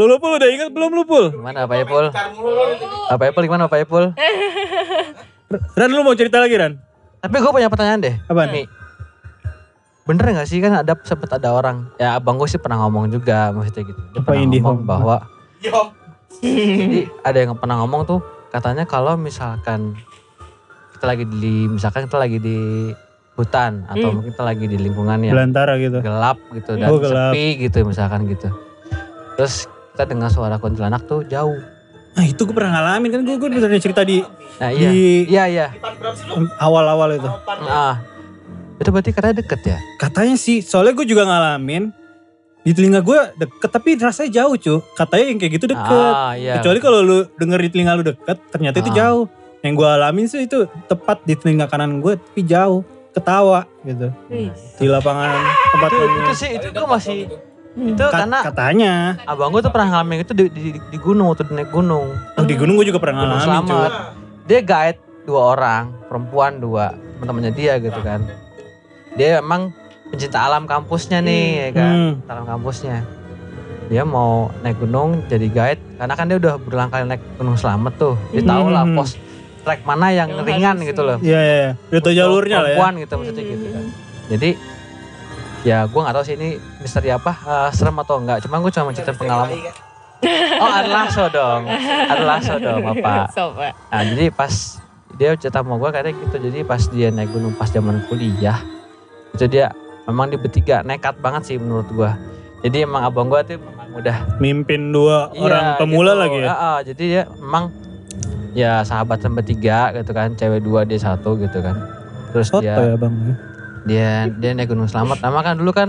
Lu lu Pul, udah ingat belum lu Pul? Gimana Pak Ipul? Pak Ipul gimana Pak Ipul? Ran lu mau cerita lagi Ran? Tapi gue punya pertanyaan deh. Apaan? Mi. Bener gak sih kan ada sempet ada orang ya abang gue sih pernah ngomong juga maksudnya gitu. Dia Apa ngomong bahwa jadi ada yang pernah ngomong tuh katanya kalau misalkan kita lagi di misalkan kita lagi di hutan atau Hmm. mungkin kita lagi di lingkungan yang Belantara gitu. gelap gitu dan Oh, gelap. sepi gitu misalkan gitu. Terus kita dengar suara kuntilanak tuh jauh. Nah itu gue pernah ngalamin kan gue gue udah cerita di Nah iya, di iya iya. awal-awal itu. Nah, itu berarti katanya deket ya? Katanya sih, soalnya gue juga ngalamin di telinga gue deket tapi rasanya jauh cu. Katanya yang kayak gitu deket. Ah iya. Kecuali kalau lu denger di telinga lu deket, ternyata itu Ah. jauh. Yang gue alamin sih itu tepat di telinga kanan gue tapi jauh. Ketawa gitu. Wih. Di lapangan tempat itu, itu sih itu gue masih itu Kat- karena katanya. abang gue tuh pernah ngalamin itu di, di, di gunung waktu naik gunung. Oh, di gunung gue juga pernah gunung ngalamin selamat. Dia guide dua orang perempuan dua teman-temannya dia gitu kan. Dia emang pencinta alam kampusnya nih ya kan? Hmm. alam kampusnya. Dia mau naik gunung jadi guide karena kan dia udah berulang kali naik gunung selamat tuh. Dia tahu lah Hmm. pos trek mana yang, Yang ringan gitu loh. Iya, iya, iya. Tau untuk jalurnya lah ya. perempuan gitu maksudnya gitu kan. Jadi ya gue nggak tahu sih ini misteri apa eh, serem atau enggak. Cuma gue cuma cerita pengalaman. oh adalah so dong. Adalah so dong bapak. Nah jadi pas dia cerita sama gue katanya gitu. Jadi pas dia naik gunung pas zaman kuliah itu dia memang di bertiga. Nekat banget sih menurut gue jadi emang abang gue tuh memang udah Mimpin dua Iya, orang pemula gitu. lagi ya. Ah, jadi dia memang ya sahabatan bertiga gitu kan. Cewek dua dia satu gitu kan. Terus Foto dia ya bang. Dia dia naik gunung selamat nama kan dulu kan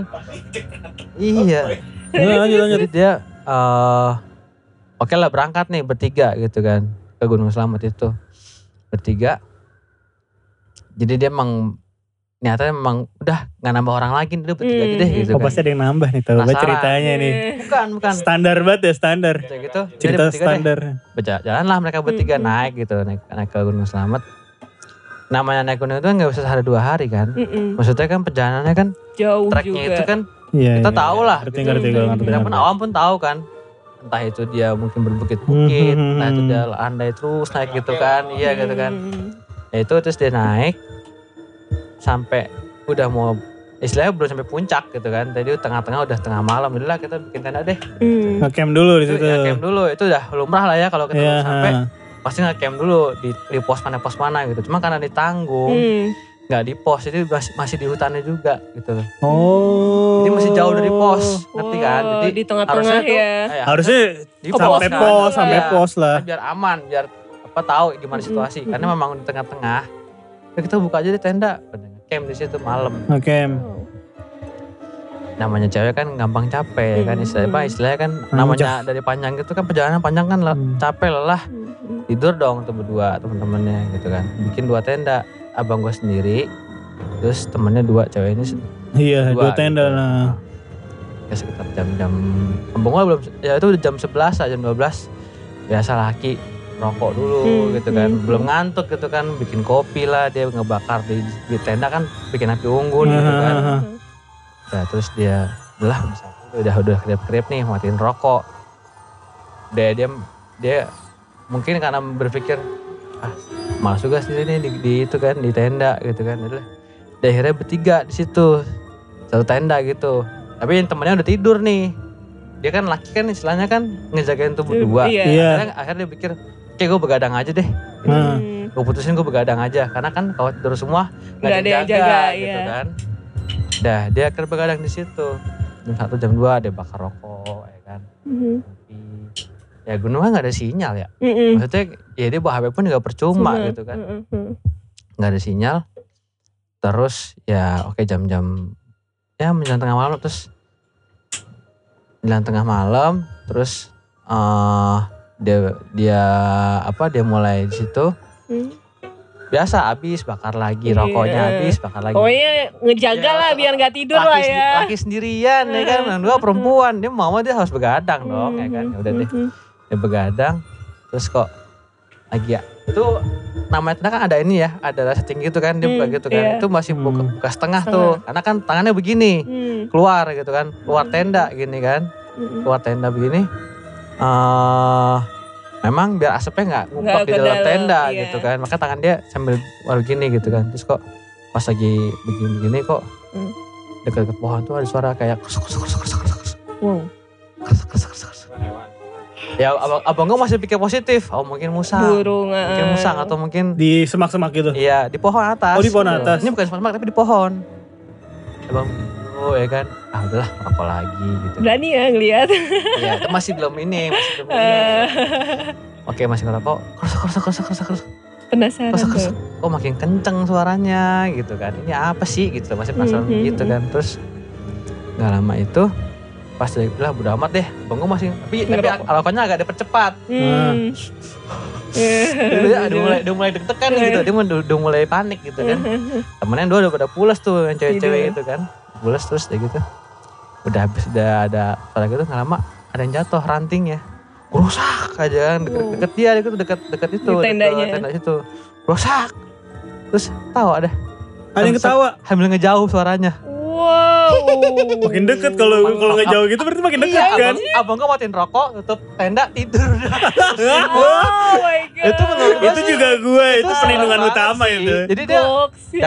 iya Nah, lanjut lanjut. jadi dia eh oke lah berangkat nih bertiga gitu kan ke gunung selamat itu bertiga jadi dia emang niatnya emang udah nggak nambah orang lagi dia bertiga aja deh Hmm. gitu Oh kan pasti ada yang nambah nih tahu Penasaran. ceritanya nih. bukan bukan Standar banget ya standar. Gitu Cerita bertiga deh. standar. berjalan lah mereka bertiga Mm-mm. naik gitu naik naik ke gunung selamat namanya naik gunung itu kan nggak bisa sehari dua hari kan Mm-mm. maksudnya kan perjalanannya kan Jauh treknya juga. itu kan Iya. kita iya. tahu lah Ngerti gitu. ngerti ngerti. kita pun ngerti. awam pun tahu kan entah itu dia mungkin berbukit-bukit Hmm. entah itu dia andai terus naik gitu kan iya gitu kan ya itu terus dia naik sampai udah mau istilahnya belum sampai puncak gitu kan tadi tengah-tengah udah tengah malam udah lah kita bikin tenda deh Mm. Ngecamp dulu di itu situ. ya camp dulu itu udah lumrah lah ya kalau kita mau sampai. Pasti nggak camp dulu di, di pos mana pos mana gitu cuma karena ditanggung Mm. nggak di pos jadi masih, masih di hutannya juga gitu loh Oh. jadi masih jauh dari pos ngerti kan jadi di tengah-tengah harusnya tuh, ya. eh, Harusnya di Oh, sampai pos pos, kan. sampai Iya. pos lah. biar aman biar apa tahu gimana Mm-mm, situasi karena memang di tengah-tengah ya kita buka aja di tenda camp di situ malam Oke. Namanya cewek kan gampang capek kan Hmm. istilahnya apa istilahnya kan Hmm, namanya dari panjang gitu kan perjalanan panjang kan lah, Hmm. capek lelah Mm. tidur dong tuh berdua teman-temannya gitu kan bikin dua tenda abang gue sendiri terus temennya dua cewek ini Iya, dua tenda gitu. lah. ya sekitar jam-jam abang gue belum ya itu udah jam 11 lah jam 12 biasa laki rokok dulu Hmm, gitu kan hmm, belum ngantuk gitu kan bikin kopi lah dia ngebakar di, di tenda kan bikin api unggun gitu kan Ya terus dia belah bisa udah udah kerip-kerip nih matiin rokok. Dia dia dia mungkin karena berpikir ah malas juga sih ini di, di itu kan di tenda gitu kan. Udah. Dia akhirnya bertiga di situ satu tenda gitu. Tapi yang temennya udah tidur nih. Dia kan laki kan istilahnya kan ngejagain tuh berdua. Iya. Iya. Akhirnya, akhirnya dia pikir oke gue begadang aja deh. Nah. Mm. Gue putusin gue begadang aja karena kan kalau tidur semua Nggak ada yang jaga, gitu iya. kan. Dah dia akhirnya begadang di situ. Jam satu jam dua dia bakar rokok ya kan. Mm. Kopi. Ya gunung kan nggak ada sinyal ya. Mm-mm. Maksudnya ya dia bawa HP pun juga percuma Cuma, gitu kan. Nggak ada sinyal. Terus ya oke jam-jam ya menjelang tengah malam terus menjelang tengah malam terus eh dia dia apa dia mulai di situ Mm. Biasa habis bakar lagi Iya. rokoknya habis bakar lagi Pokoknya ngejaga Ya, lah biar nggak tidur laki, lah ya. laki sendirian ya kan yang dua perempuan dia mau dia harus begadang dong ya kan ya udah deh Mhm. dia begadang terus kok lagi ya itu namanya tenda kan ada ini ya ada setting gitu kan dia buka Hmm, gitu kan iya. itu masih buka, Hmm. buka setengah, Setengah. tuh karena kan tangannya begini Mm. keluar gitu kan keluar Hmm. tenda gini kan keluar tenda begini eh memang biar asapnya nggak ngumpet di dalam tenda iya. gitu kan. Maka tangan dia sambil walau gini gitu kan. Terus kok pas lagi begini-begini kok Hmm. dekat-dekat pohon tuh ada suara kayak krusuk krusuk krusuk krusuk krusuk Wow. krusuk krusuk krusuk krusuk. Ya abang, abang gue masih pikir positif. Oh mungkin musang. Burung. Mungkin ah. musang atau mungkin Di semak-semak gitu. Iya di pohon atas. Oh, di pohon atas. Ini bukan semak tapi di pohon. Abang oh ya kan. Ah udahlah rokok lagi gitu. Berani ya ngeliat. Iya itu masih belum ini masih belum ini. Eh, Oke masih ngerokok. Krusuk krusuk krusuk krusuk krusuk. Penasaran tuh. krusuk. Oh makin kenceng suaranya gitu kan. Ini apa sih gitu masih penasaran Mhm, gitu kan. Terus nggak lama itu pas dia bilang udah amat deh. Bang gue masih tapi tapi Ngerokok. rokoknya agak dipercepat. Hmm. Dia udah mulai udah mulai deg-degan gitu. Dia udah, udah mulai panik gitu kan. temennya dua udah pada pulas tuh yang cewek-cewek Tidur. itu kan pulas terus kayak gitu. Udah habis udah ada pada gitu nggak lama ada yang jatuh rantingnya. Rusak aja kan deket, deket dia deket deket deket itu Di tendanya. deket tenda situ. Rusak. Terus tahu ada. Ada yang ketawa. sambil ngejauh suaranya Wow. Makin deket kalau kalau nggak jauh gitu berarti makin deket iya kan. abang, abang gue matiin rokok tutup tenda tidur Oh my god. itu menurut gua itu juga gue itu perlindungan utama sih. itu. jadi dia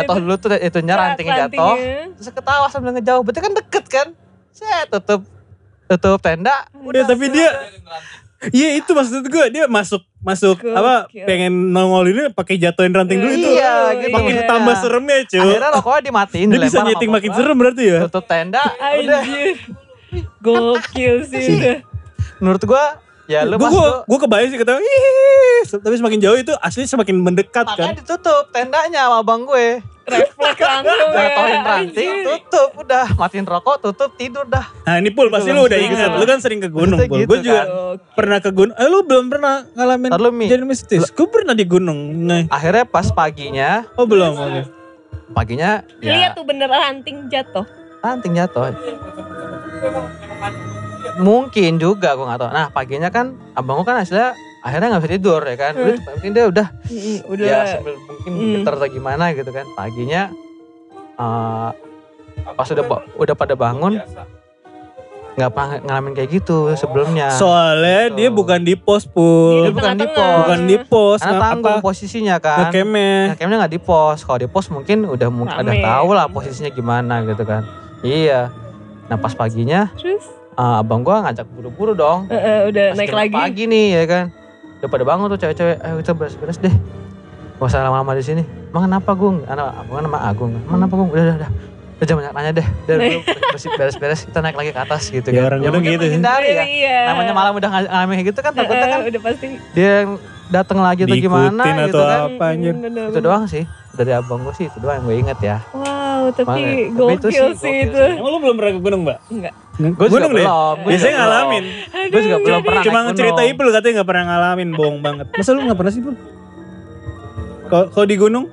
jatuh dulu tuh itunya rantingnya jatuh terus ketawa sambil ngejauh berarti kan deket kan saya tutup tutup tenda Ya, tapi dia Iya itu maksud gue dia masuk masuk Gokil. apa pengen nongolinnya pakai jatuhin ranting dulu itu. Iya, gitu. Makin Iya. tambah seremnya cuy. akhirnya rokoknya dimatiin Dia bisa nyeting makin serem berarti ya. tutup tenda Anjir. Gokil sih menurut gua ya lu Gue pas gue kebayang sih ketawa. "Ih." Tapi semakin jauh itu asli semakin mendekat makanya kan. ditutup tendanya sama abang gue Refleks langsung ya. jatohin ranting tutup udah matiin rokok tutup tidur dah Nah ini Pul pasti lu udah Gitu. ingat. Lu kan sering ke gunung Pul. gitu Gue juga kan. Pernah ke gunung. Eh lu belum pernah ngalamin Ntar lu, Mi. jadi mistis. Gue pernah di gunung. Nah. akhirnya pas paginya Oh belum. Oke. paginya Lihat ya tuh bener ranting jatuh. ranting jatuh mungkin juga gue gak tahu nah paginya kan abang gue kan hasilnya akhirnya nggak bisa tidur ya kan udah mungkin dia udah Mm, Udah. ya sambil mungkin Hmm. getar atau gimana gitu kan paginya eh, pas udah udah pada bangun nggak ngalamin kayak gitu sebelumnya Soalnya dia Tuh. bukan di pos Dia Pul. Dia bukan di pos. Bukan di pos. karena nggak tanggung apa posisinya kan ngekemnya. ngekemnya nggak di pos kalau di pos mungkin udah mungkin ada Rame. tahu lah posisinya gimana gitu kan iya nah pas paginya Terus eh, abang gua ngajak buru-buru dong. Eh, eh, udah Pas naik lagi. pagi nih ya kan? Udah pada bangun tuh cewek-cewek ayo kita beres-beres deh. Gak usah lama-lama di sini. Emang kenapa Gung? Anak abang kan nama Agung. Emang kenapa Gung? Udah udah udah. Udah jangan banyak nanya deh. Udah beres-beres kita naik lagi ke atas gitu Ya, kan. orang gunung mungkin gitu sih. menghindari ya. Iya. namanya malam udah ng- ngalamin kayak gitu kan takutnya kan udah pasti. dia yang datang lagi atau gimana Diikutin gitu atau kan. apa anjir. Mm, bener. itu doang sih. Dari abang gue sih itu doang yang gue inget ya. Wow, tapi Makanya, tapi gokil itu sih, sih gokil itu. sih. Emang lu belum pernah ke gunung, Mbak? Enggak. gue juga gunung deh. belum Biasanya ngalamin. gue juga belum pernah Cuma cerita. Ipul katanya gak pernah ngalamin, bohong banget. Masa lu gak pernah sih? Kalau kalau di gunung,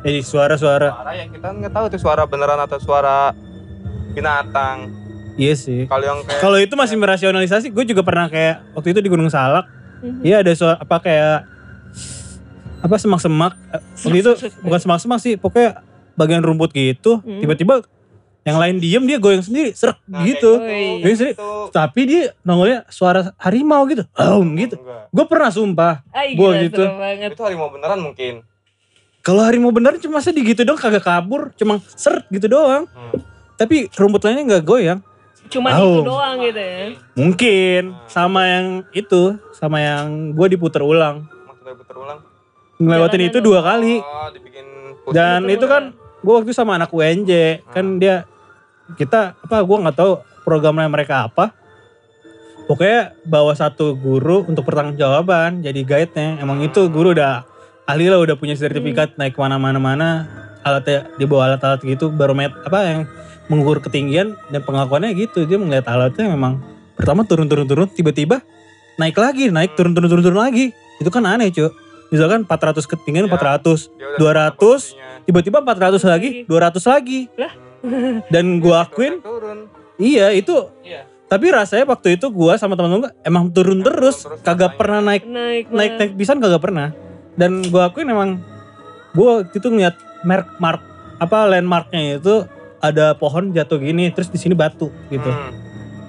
eh suara-suara. Suara yang kita nggak tahu itu suara beneran atau suara binatang. Iya sih. Kalau yang kayak Kalau itu masih merasionalisasi, gue juga pernah kayak waktu itu di Gunung Salak. Mhm. Iya ada suara apa kayak apa semak-semak. Eh, Waktu itu bukan semak-semak sih, pokoknya bagian rumput gitu. Hmm. Tiba-tiba yang lain diem dia goyang sendiri, serak Nah, gitu. Woi. Goyang sendiri. itu Tapi dia nongolnya suara harimau gitu. Aum gitu. Gue pernah sumpah. Ay, Gua gila, gitu. banget. Itu harimau beneran mungkin. Kalau harimau bener cuma masa digitu dong kagak kabur, cuma seret gitu doang. Hmm. Tapi rumput lainnya nggak goyang. Cuman Aum. itu doang gitu ya. Mungkin sama yang itu, sama yang gue diputer ulang. Maksudnya putar ulang. Ngelewatin itu dua kali. Oh, dibikin. Dan Puter itu kan gue waktu sama anak UNJ, kan dia kita apa gue nggak tahu programnya mereka apa. Pokoknya bawa satu guru untuk pertanggungjawaban jadi guide-nya. Emang itu guru udah ahli lah udah punya sertifikat naik ke mana-mana mana alatnya dia bawa alat-alat gitu baromet apa yang mengukur ketinggian dan pengakuannya gitu. Dia melihat alatnya memang pertama turun-turun-turun tiba-tiba naik lagi naik turun-turun turun-turun lagi. Itu kan aneh cuy misalkan 400 ketinggian Ya. 400 Dia udah 200, tahu posisinya. tiba-tiba 400 lagi 200 lagi dan gua akuin turun. iya itu Iya. tapi rasanya waktu itu gua sama teman-teman gua emang turun terus terus kagak rasanya. pernah naik Naik naik naik pisan kagak pernah dan gua akuin emang gua waktu itu ngeliat mark mark apa landmarknya itu ada pohon jatuh gini terus di sini batu gitu Hmm.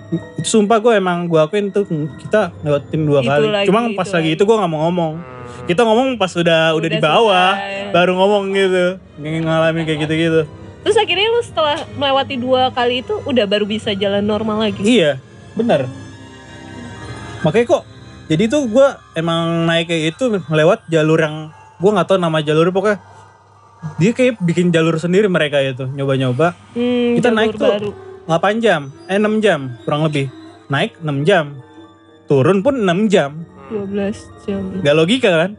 Itu sumpah gue emang gue akuin tuh kita lewatin dua Itu kali. lagi, Cuma itu pas lagi lagi. itu gue nggak mau ngomong. Hmm. Kita ngomong pas udah udah, di bawah, selesai. baru ngomong gitu, Ng- ngalamin kayak gitu-gitu. Terus akhirnya lu setelah melewati dua kali itu udah baru bisa jalan normal lagi. Iya, benar. Makanya kok, jadi tuh gue emang naik kayak itu melewat jalur yang gue nggak tahu nama jalur pokoknya dia kayak bikin jalur sendiri mereka itu nyoba-nyoba Hmm, Kita jalur naik tuh. baru. 8 jam, eh 6 jam kurang lebih. Naik 6 jam. Turun pun 6 jam. Hmm. 12 jam. Gak logika kan?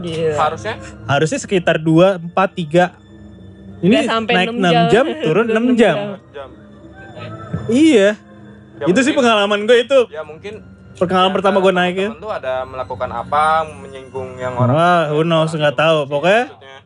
Gila. Harusnya Harusnya sekitar 2, 4, 3. Ini sampai naik 6 6 jam, jam. turun 6 6 jam. jam. jam. Iya, Ya itu sih mungkin- pengalaman gue itu. Ya mungkin Pengalaman ya, pertama gue naik ya. temen lu ada melakukan apa menyinggung yang orang Wah, who knows, nggak tahu. Pokoknya Maksudnya.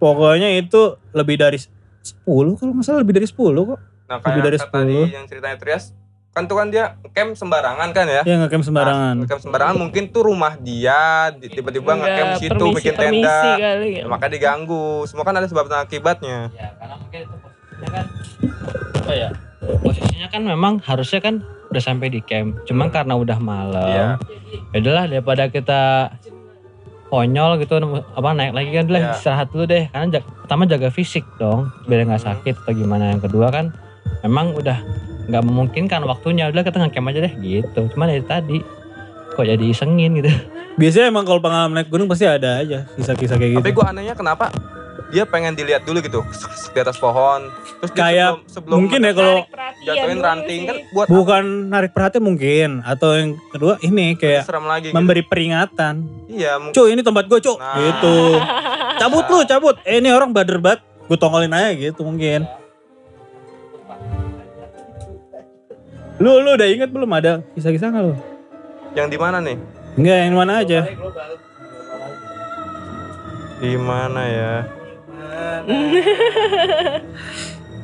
Pokoknya itu lebih dari 10 kalau nggak salah lebih dari 10 kok. Nah Lebih kayak dari tadi 10. yang ceritanya Trias kan tuh kan dia camp sembarangan kan ya Ya ngecamp sembarangan. Nah, camp sembarangan mungkin tuh rumah dia di- tiba-tiba Nggak, ngecamp situ permisi- bikin permisi tenda kali ya. Ya, maka diganggu semua kan ada sebab dan akibatnya Ya, karena mungkin itu posisinya kan apa ya? Posisinya kan memang harusnya kan udah sampai di camp. Cuman karena udah malam. Iya. Ya udahlah daripada kita konyol gitu apa naik lagi kan udah Iya. istirahat dulu deh karena jag- pertama jaga fisik dong biar nggak Hmm. sakit atau gimana yang kedua kan memang udah nggak memungkinkan waktunya udah kita ngecamp aja deh gitu cuman dari tadi kok jadi isengin gitu Biasanya emang kalau pengalaman naik gunung pasti ada aja kisah-kisah kayak gitu. tapi gua anehnya kenapa dia pengen dilihat dulu gitu di atas pohon terus Kayak sebelum, sebelum mungkin ya kalau jatuhin ranting kan buat bukan narik perhatian mungkin atau yang kedua ini apa? kayak serem lagi gitu. memberi peringatan. iya mungkin Cuk, ini tempat gue, Cuk. Nah. Gitu. Cabut lu, cabut. Eh, ini orang bader banget. Gue tongolin aja gitu mungkin. Lu lu udah inget belum ada kisah-kisah nggak lu? yang di mana nih Enggak, yang mana aja. di mana ya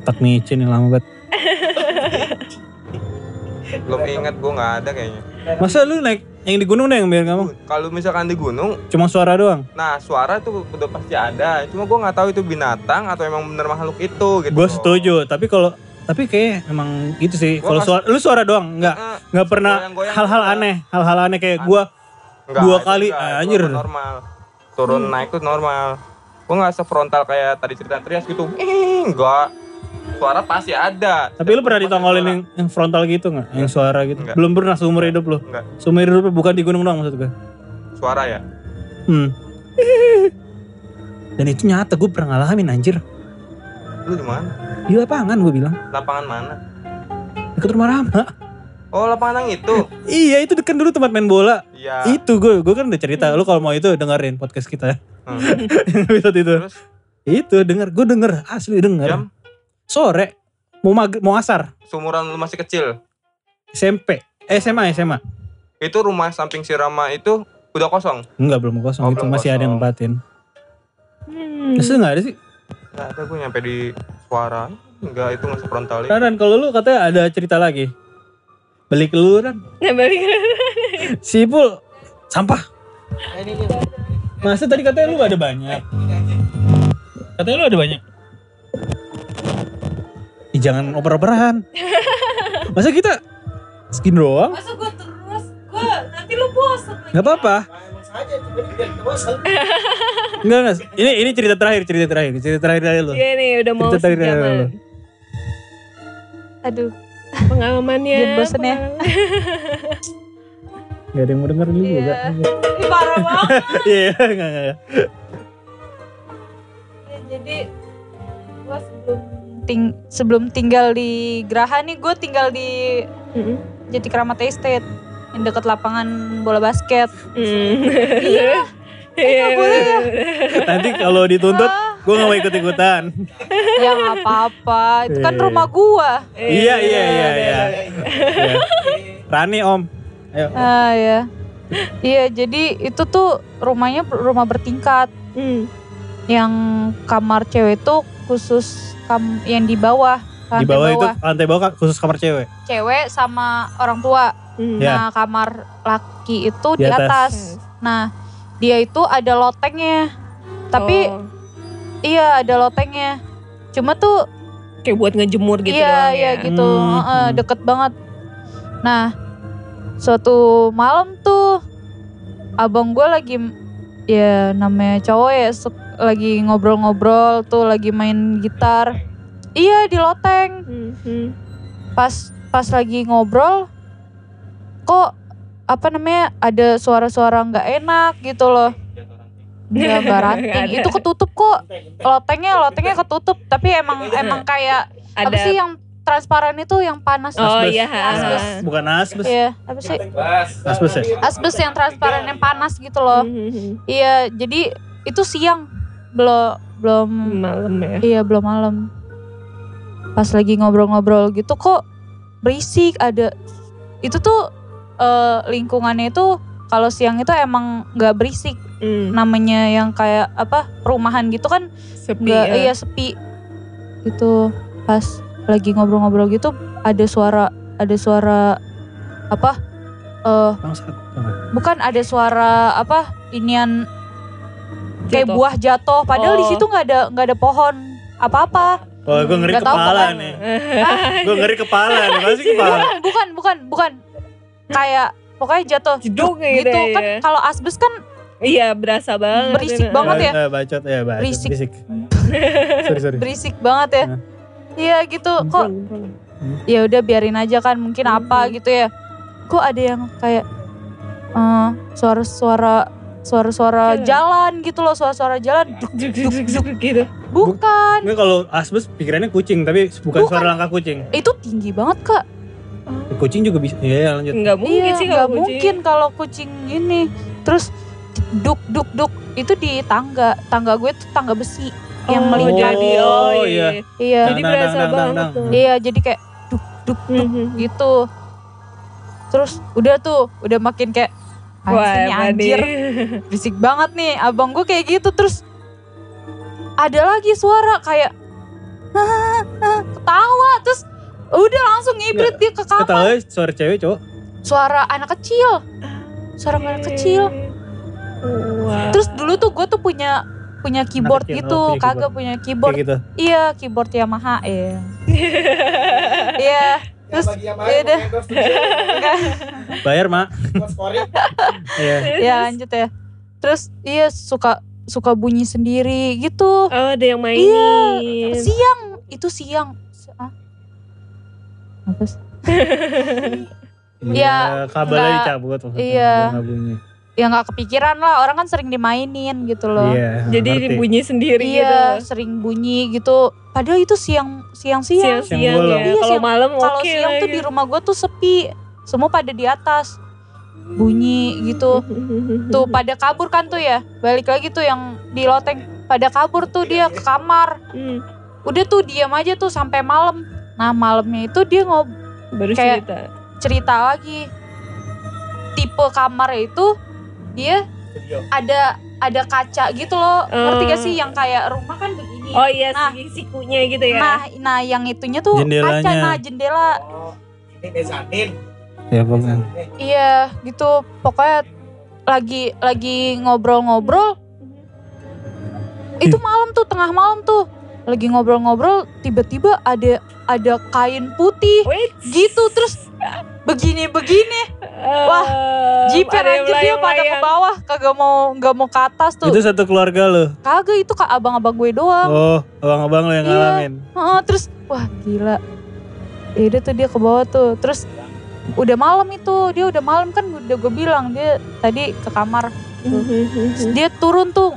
Tak micin nih lama banget. belum ingat gua nggak ada kayaknya Masa lu naik yang di gunung deh yang biar ngomong? kalau misalkan di gunung Cuma suara doang. Nah suara tuh udah pasti ada, cuma gue nggak tahu itu binatang atau emang bener makhluk itu gitu. Gue setuju, tapi kalau tapi kayak emang gitu sih. Kalau suara lu suara doang, enggak Eh, nggak pernah hal-hal aneh, hal-hal aneh kayak Nggak, dua kali, nggak, itu anjir. normal. Turun naik tuh normal. Gue nggak sefrontal kayak tadi cerita Trias gitu. Enggak. Suara pasti ada. Tapi lu pernah ditongolin yang, yang frontal gitu nggak? Yang suara gitu? Enggak. Belum pernah seumur hidup lu? Enggak. Seumur hidup lu bukan di gunung doang maksud gue? Suara ya. Hmm. Dan itu nyata gue pernah ngalamin anjir. Lu di mana? Di lapangan gue bilang. Lapangan mana? Deket rumah Rama. Oh lapangan yang itu. iya itu dekat dulu tempat main bola. Iya. Itu gue, gue kan udah cerita. Lu kalau mau itu dengerin podcast kita. Hmm. Episode itu. Terus Itu denger, gue denger. Asli denger. jam Sore. Mau mag mau asar. sumuran lu masih kecil. SMP. Eh, SMA, SMA. Itu rumah samping si Rama itu udah kosong. Enggak, belum kosong. Oh, itu belum masih ada yang kosong. nempatin. Hmm. Masa enggak ada sih? Nggak ada gue nyampe di suara. Enggak itu nggak sefrontal itu. Ran, Ran, kalau lu katanya ada cerita lagi. Balik lu, Ran. Nah balik Sipul, sampah. Masa tadi katanya lu ada banyak? Katanya lu ada banyak. Ih, jangan oper-operan. Masa kita skin doang? Masa gue terus, gue nanti lu bosan Gak apa-apa. Enggak, enggak. Ini ini cerita terakhir, cerita terakhir, cerita terakhir dari lu. Iya nih udah mau Cerita terakhir dari sejaman Aduh, Pengalamannya Jangan bosen ya. Gak ada yang mau denger lu juga. Ih, parah banget. Iya, enggak enggak. Ya, jadi gua sebelum ting sebelum tinggal di Geraha nih, gue tinggal di Mm-mm. Jati Kramat Estate yang dekat lapangan bola basket. Hmm. Iya. Iya, nggak boleh ya? Nanti kalau dituntut, gue gak mau ikut-ikutan. ya nggak apa-apa, itu kan Iya. rumah gua. Iya, iya, iya, iya. Iya. Rani, Om. Ayo. Ah ya. Iya, jadi itu tuh rumahnya rumah bertingkat. Hmm. Yang kamar cewek itu khusus kam yang di bawah. Di lantai bawah itu lantai bawah khusus kamar cewek. cewek sama orang tua. Hmm. Ya. Nah, kamar laki itu Di di, atas. atas. Nah, dia itu ada lotengnya. Tapi Oh, iya ada lotengnya. Cuma tuh kayak buat ngejemur gitu iya doang iya ya. gitu, Hmm, Heeh, hmm. deket banget. Nah, suatu malam tuh abang gue lagi ya namanya cowok ya lagi ngobrol-ngobrol tuh lagi main gitar. Iya di loteng. Mhm. Pas pas lagi ngobrol kok apa namanya ada suara-suara nggak enak gitu loh. Nggak nggak ranting. Itu ketutup kok. Lotengnya lotengnya ketutup. Tapi emang emang kayak apa Ada sih yang transparan itu yang panas? Oh Asbes. iya. Asbes. Bukan asbes. Iya, apa sih? Asbes ya? Asbes yang transparan yang panas gitu loh. Mhm. Iya, jadi itu siang belum belum Malam ya. iya belum malam. Pas lagi ngobrol-ngobrol gitu kok berisik ada itu tuh eh, lingkungannya itu kalau siang itu emang nggak berisik Hmm. namanya yang kayak apa perumahan gitu kan Sepi nggak ya. iya sepi gitu pas lagi ngobrol-ngobrol gitu ada suara ada suara apa eh Bangsat. bukan ada suara apa inian kayak Jatuh. buah jatuh padahal di Oh. situ nggak ada nggak ada pohon apa-apa Oh gue ngeri tahu kepala pokoknya. nih. Gue ngeri kepala nih. Masih kepala. bukan bukan bukan kayak pokoknya jatuh Jeduk gitu gitu, kan ya. kalau asbes kan Iya berasa banget. Berisik banget ya. Bacot ya, bacot. Berisik. Berisik. sorry, sorry. berisik banget ya Nah. iya gitu kok ya udah biarin aja kan mungkin apa gitu ya kok ada yang kayak eh, suara-suara suara-suara Jalan. jalan gitu loh suara-suara jalan Duk, Juk, juk, juk, juk, gitu. bukan Ini kalau asbes pikirannya kucing, tapi bukan, Bukan. suara langkah kucing. itu tinggi banget kak Kucing juga bisa. Iya, ya, lanjut. Enggak mungkin iya sih nggak kalau kucing. mungkin kalau kucing ini terus duk duk duk itu di tangga tangga gue tuh tangga besi yang Oh, melingkar jadi oh Oh, iya. iya. Jadi Dang, dang, berasa dang, dang, banget dang. tuh. iya jadi kayak duk duk duk Mhm. gitu terus udah tuh udah makin kayak Wah, "Apaan sih nih, emang anjir nih. berisik banget nih abang gue kayak gitu terus ada lagi suara kayak ketawa terus udah langsung ngibrit dia ke kamar Ketawa suara cewek cowok. suara anak kecil suara anak kecil Wah. terus dulu tuh gue tuh punya punya keyboard kecil, gitu oh, punya kagak punya keyboard Kayak gitu. iya keyboard Yamaha ya iya terus ya udah Bayar, Mak. Iya. ya lanjut ya terus iya suka suka bunyi sendiri gitu Oh ada yang mainin. Iya, siang itu siang. Ah. Sih? Iya, kabelnya nggak- dicabut maksudnya. iya. bunyi. Ya nggak kepikiran lah, orang kan sering dimainin gitu loh. Iya. Jadi ngerti. bunyi sendiri Iya, gitu. sering bunyi gitu. Padahal itu siang siang siang. Siang-siang Siang bolong. ya. Iya, Kalau siang- malam Kalau oke siang lah tuh di rumah gue tuh sepi, semua pada di atas bunyi gitu. Tuh pada kabur kan tuh ya, balik lagi tuh yang di loteng. Pada kabur tuh dia ke kamar. Hmm, Udah tuh diam aja tuh sampai malam. Nah malamnya itu dia ngob baru Kayak- cerita. cerita lagi. Tipe kamar itu dia ada ada kaca gitu loh. Ngerti gak sih? Yang kayak rumah kan begini. Oh iya Nah. si sikunya gitu ya. nah nah yang itunya tuh kaca. Nah jendela. Ini mezanin. Ya, pokoknya. iya gitu. Pokoknya lagi lagi ngobrol-ngobrol. Itu malam tuh tengah malam tuh. Lagi ngobrol-ngobrol tiba-tiba ada ada kain putih Wait. gitu terus begini-begini Wah, jiper ada yang anjir dia pada ke bawah kagak mau nggak mau ke atas tuh Itu satu keluarga lo. kagak itu kak abang-abang gue doang Oh, abang-abang lo yang Iya. ngalamin. Heeh, terus wah gila ya udah tuh dia ke bawah tuh terus udah malam itu dia udah malam kan udah gue bilang dia tadi ke kamar Terus dia turun tuh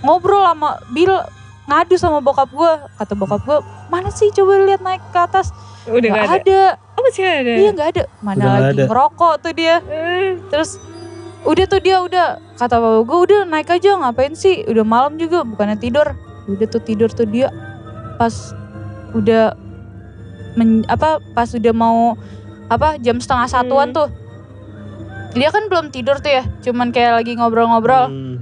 ngobrol sama Bill ngadu sama bokap gue kata bokap gue mana sih? Coba lihat naik ke atas. Udah nggak gak ada. ada. Oh masih ada. iya nggak ada. Mana Udah lagi ada. ngerokok tuh dia. Eh, terus udah tuh dia udah. Kata bapak gue udah naik aja ngapain sih? Udah malam juga bukannya tidur. Udah tuh tidur tuh dia. Pas udah men- apa pas udah mau apa jam setengah satuan Hmm. tuh. Dia kan belum tidur tuh ya cuman kayak lagi ngobrol-ngobrol. Hmm.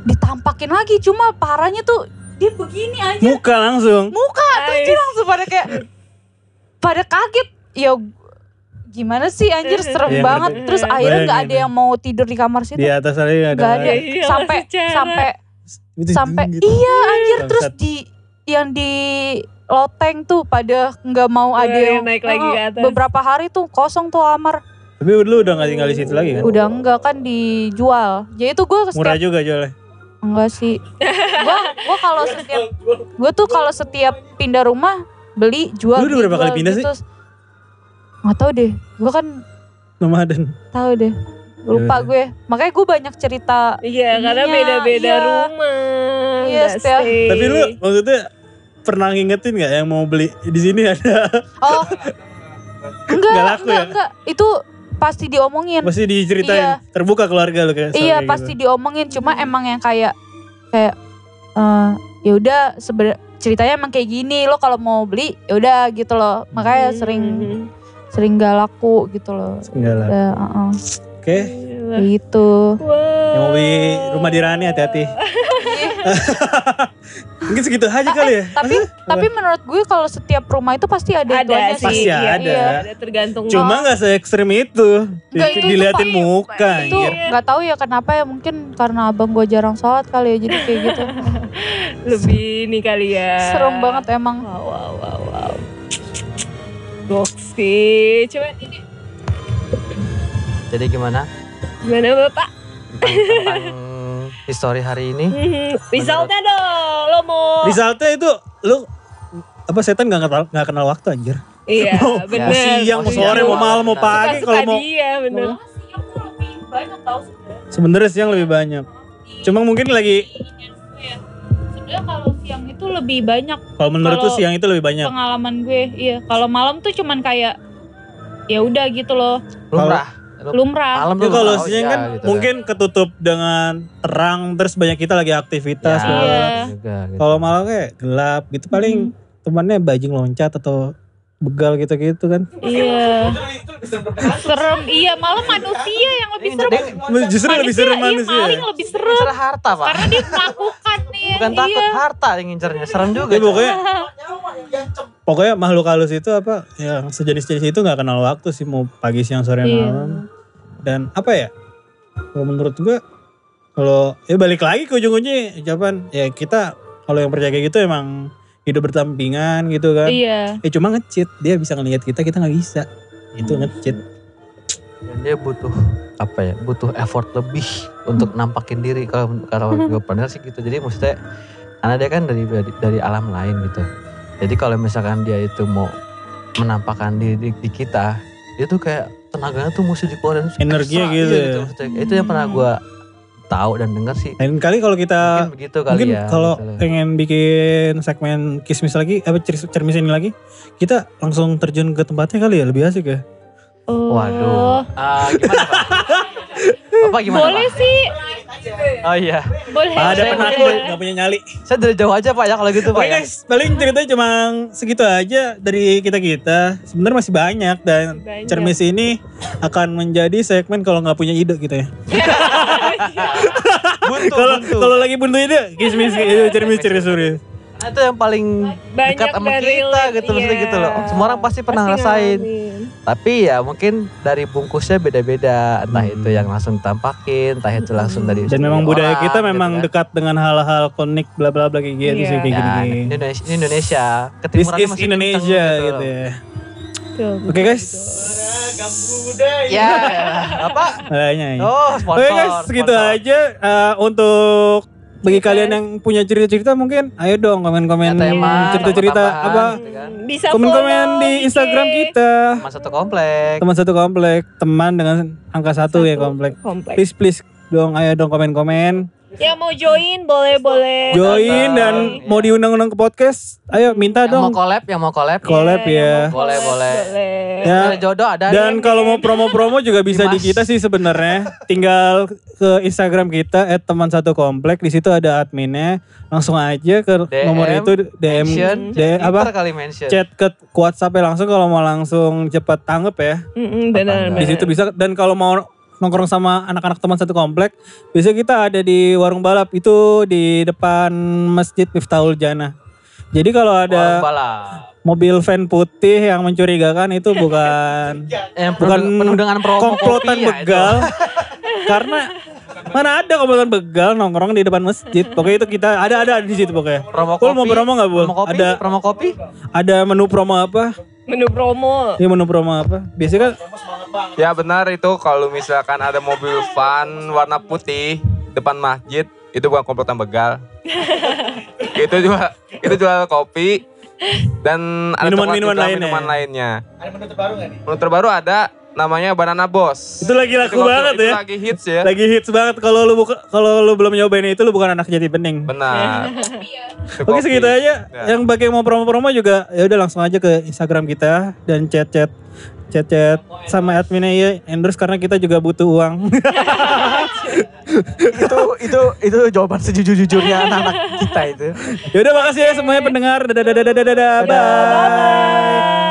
ditampakin lagi cuma parahnya tuh dia begini aja Muka langsung. muka terus dia langsung pada kayak pada kaget ya gimana sih anjir serem Iya, banget ngerti. terus akhirnya nggak ada yang mau tidur di kamar situ Di atas nggak ada. Nggak ada. Iya, sampai sampai Itu sampai gitu. iya anjir terus Bangsat. di yang di loteng tuh pada nggak mau ada Yang naik lagi ke Heeh, atas. beberapa hari tuh kosong tuh kamar Tapi lu udah gak tinggal di situ lagi kan? udah enggak kan dijual jadi tuh gue Murah juga jualnya. Enggak sih gue gue kalau setiap gue tuh kalau setiap pindah rumah beli jual Lu udah berapa kali pindah sih? gitu. nggak tahu deh gue kan Nomaden. tahu deh lupa Yaudah. gue makanya gue banyak cerita Iya, karena beda-beda iya. rumah. Iya, nggak setiap-. Tapi lu maksudnya pernah ngingetin gak yang mau beli di sini ada oh enggak Nggak laku enggak ya? enggak itu pasti diomongin pasti diceritain Iya. terbuka keluarga lu kayak iya pasti gitu. diomongin cuma emang yang kayak kayak eh ya udah sebenarnya ceritanya emang kayak gini lo kalau mau beli ya udah gitu loh makanya sering Hmm. sering gak laku gitu loh uh-uh. Oke, Gila. gitu Wow. yang mau beli rumah di Rani hati-hati. Mungkin segitu aja kali ya. tapi tapi menurut gue kalau setiap rumah itu pasti ada, ada sih. Pasti iya, ada. iya, ada tergantung. Cuma nggak se ekstrim itu. Nggak, itu diliatin muka itu anjir. nggak tahu ya kenapa ya mungkin karena abang gue jarang sholat kali ya jadi kayak gitu lebih ini kali ya. serem banget emang Wow, wow, wow, wow. Goks sih. Cuman ini Jadi gimana gimana Bapak? tentang, tentang histori hari ini? Hmm, Resultnya dong. Lo mau Resultnya itu lu apa setan nggak kenal nggak kenal waktu anjir. Iya, Mau bener. siang, mau Oh, sore, iya. mau malam, mau pagi kalau mau dia, bener. banyak tau sebenarnya sebenarnya siang lebih banyak. Cuma mungkin lagi sebenarnya kalau siang itu lebih banyak kalau menurut tuh siang itu lebih banyak. pengalaman gue iya kalau malam tuh cuman kayak ya udah gitu loh Lumrah. Lu- lumrah Malam Ya tuh kalau oh siang iya, kan gitu mungkin ketutup dengan terang terus banyak kita lagi aktivitas. Ya. Iya. juga, gitu. Kalau malam kayak gelap gitu paling temannya bajing loncat atau begal gitu-gitu kan. iya serem iya malam manusia yang lebih serem Justru lebih serem iya, manusia. maling lebih serem Ngincer harta pak. karena dia melakukan nih Bukan iya. takut harta yang ngincernya. Serem juga. Ya, pokoknya pokoknya makhluk halus itu apa yang sejenis-jenis itu nggak kenal waktu sih mau pagi siang sore Iya. malam dan apa ya? Kalau menurut gua kalau ya balik lagi ke ujung-ujungnya jawaban ya kita kalau yang percaya kayak gitu emang hidup bertampingan gitu kan. Iya. Eh cuma ngecit dia bisa ngelihat kita kita nggak bisa. Itu ngecit Dan dia butuh apa ya? Butuh effort lebih untuk nampakin diri kalau kalau gue benar sih gitu. Jadi maksudnya karena dia kan dari dari, dari alam lain gitu. Jadi kalau misalkan dia itu mau menampakkan diri di, di kita, itu kayak tenaganya tuh mesti dikeluarin Energinya ekstra, gitu iya ya. Itu yang pernah gue tahu dan dengar sih. lain kali kalau kita Mungkin begitu kali mungkin ya. kalau gitu pengen bikin segmen kismis lagi apa cer- cermis ini lagi kita langsung terjun ke tempatnya kali ya lebih asik ya Oh. Waduh. Ah, gimana Pak? Bapak gimana boleh Pak? sih Oh iya. boleh ada penakut nggak punya nyali Saya dari jauh aja Pak ya kalau gitu Pak Oke ya. guys, paling ceritanya cuma segitu aja dari kita-kita. Sebenarnya masih banyak dan Banyak. cermis ini akan menjadi segmen kalau nggak punya ide gitu ya. Buntu, Kalau kalau lagi buntu ide, kismis itu cermis cermis cermis. Itu yang paling Banyak dekat sama kita relate, gitu iya. gitu loh. Semua orang pasti pernah Pasti ngerasain. ngalamin. Tapi ya mungkin dari bungkusnya beda-beda. Entah Hmm. itu yang langsung ditampakin, entah itu langsung dari Dan memang sendiri budaya orang, kita gitu memang kan. dekat dengan hal-hal konik bla bla bla kayak gitu Iya. sih kayak Ya, gini. Indonesia, ini Indonesia. Is masih Indonesia kenceng gitu loh. ya. Oke guys, Ya, apa? Kayaknya. Oh, sponsor. Oke guys, segitu sponsor. aja eh, untuk bagi kalian yang punya cerita-cerita mungkin ayo dong komen-komen Ya, cerita-cerita apa gitu kan. Bisa komen-komen di. Instagram kita Teman satu komplek. teman satu komplek teman dengan angka satu, ya Satu komplek komplek. please please dong ayo dong komen-komen Yang mau join boleh-boleh. join Datang. dan mau diundang-undang ke podcast ayo minta Yang mau dong collab, yang mau collab. collab Iya, ya yang mau Boleh, collab, boleh. boleh. Ya. Ada jodoh ada. dan nih. kalau mau promo-promo juga bisa di kita sih sebenarnya tinggal ke Instagram kita teman satu komplek di situ ada adminnya langsung aja ke DM, nomor itu DM mention, DM apa kali mention. chat ke WhatsApp -nya langsung kalau mau langsung cepat tanggap ya Mm-mm, benar, di situ bisa dan kalau mau nongkrong sama anak-anak teman satu komplek bisa kita ada di warung balap itu di depan Masjid Miftahul Jannah jadi kalau ada mobil van putih yang mencurigakan itu bukan bukan penuh, dengan komplotan kopi ya, begal karena Mana ada komunitas begal nongkrong di depan masjid. Pokoknya itu kita ada ada di situ pokoknya. Promo Kul mau promo nggak bu? Promo kopi? Ada promo kopi? ada menu promo apa? Menu promo. Iya menu promo apa? Biasanya kan Ya benar itu kalau misalkan ada mobil van warna putih depan masjid itu bukan komplotan begal. itu juga itu jual kopi dan ada Minuman-minuman lainnya. minuman lainnya. Ada menu terbaru nggak nih? Menu terbaru ada namanya Banana Boss. itu lagi laku Itu banget itu ya. Lagi hits ya. Lagi hits banget kalau lu buka kalau lu belum nyobain itu lu bukan anak jati bening. Benar. Itu Oke segitu aja. Ya. Yang bagi mau promo-promo juga ya udah langsung aja ke Instagram kita dan chat-chat chat-chat sama adminnya ya endorse karena kita juga butuh uang. itu itu itu jawaban sejujur-jujurnya anak-anak kita itu. ya udah makasih ya semuanya pendengar. Dadah dadah dadah dadah. Bye.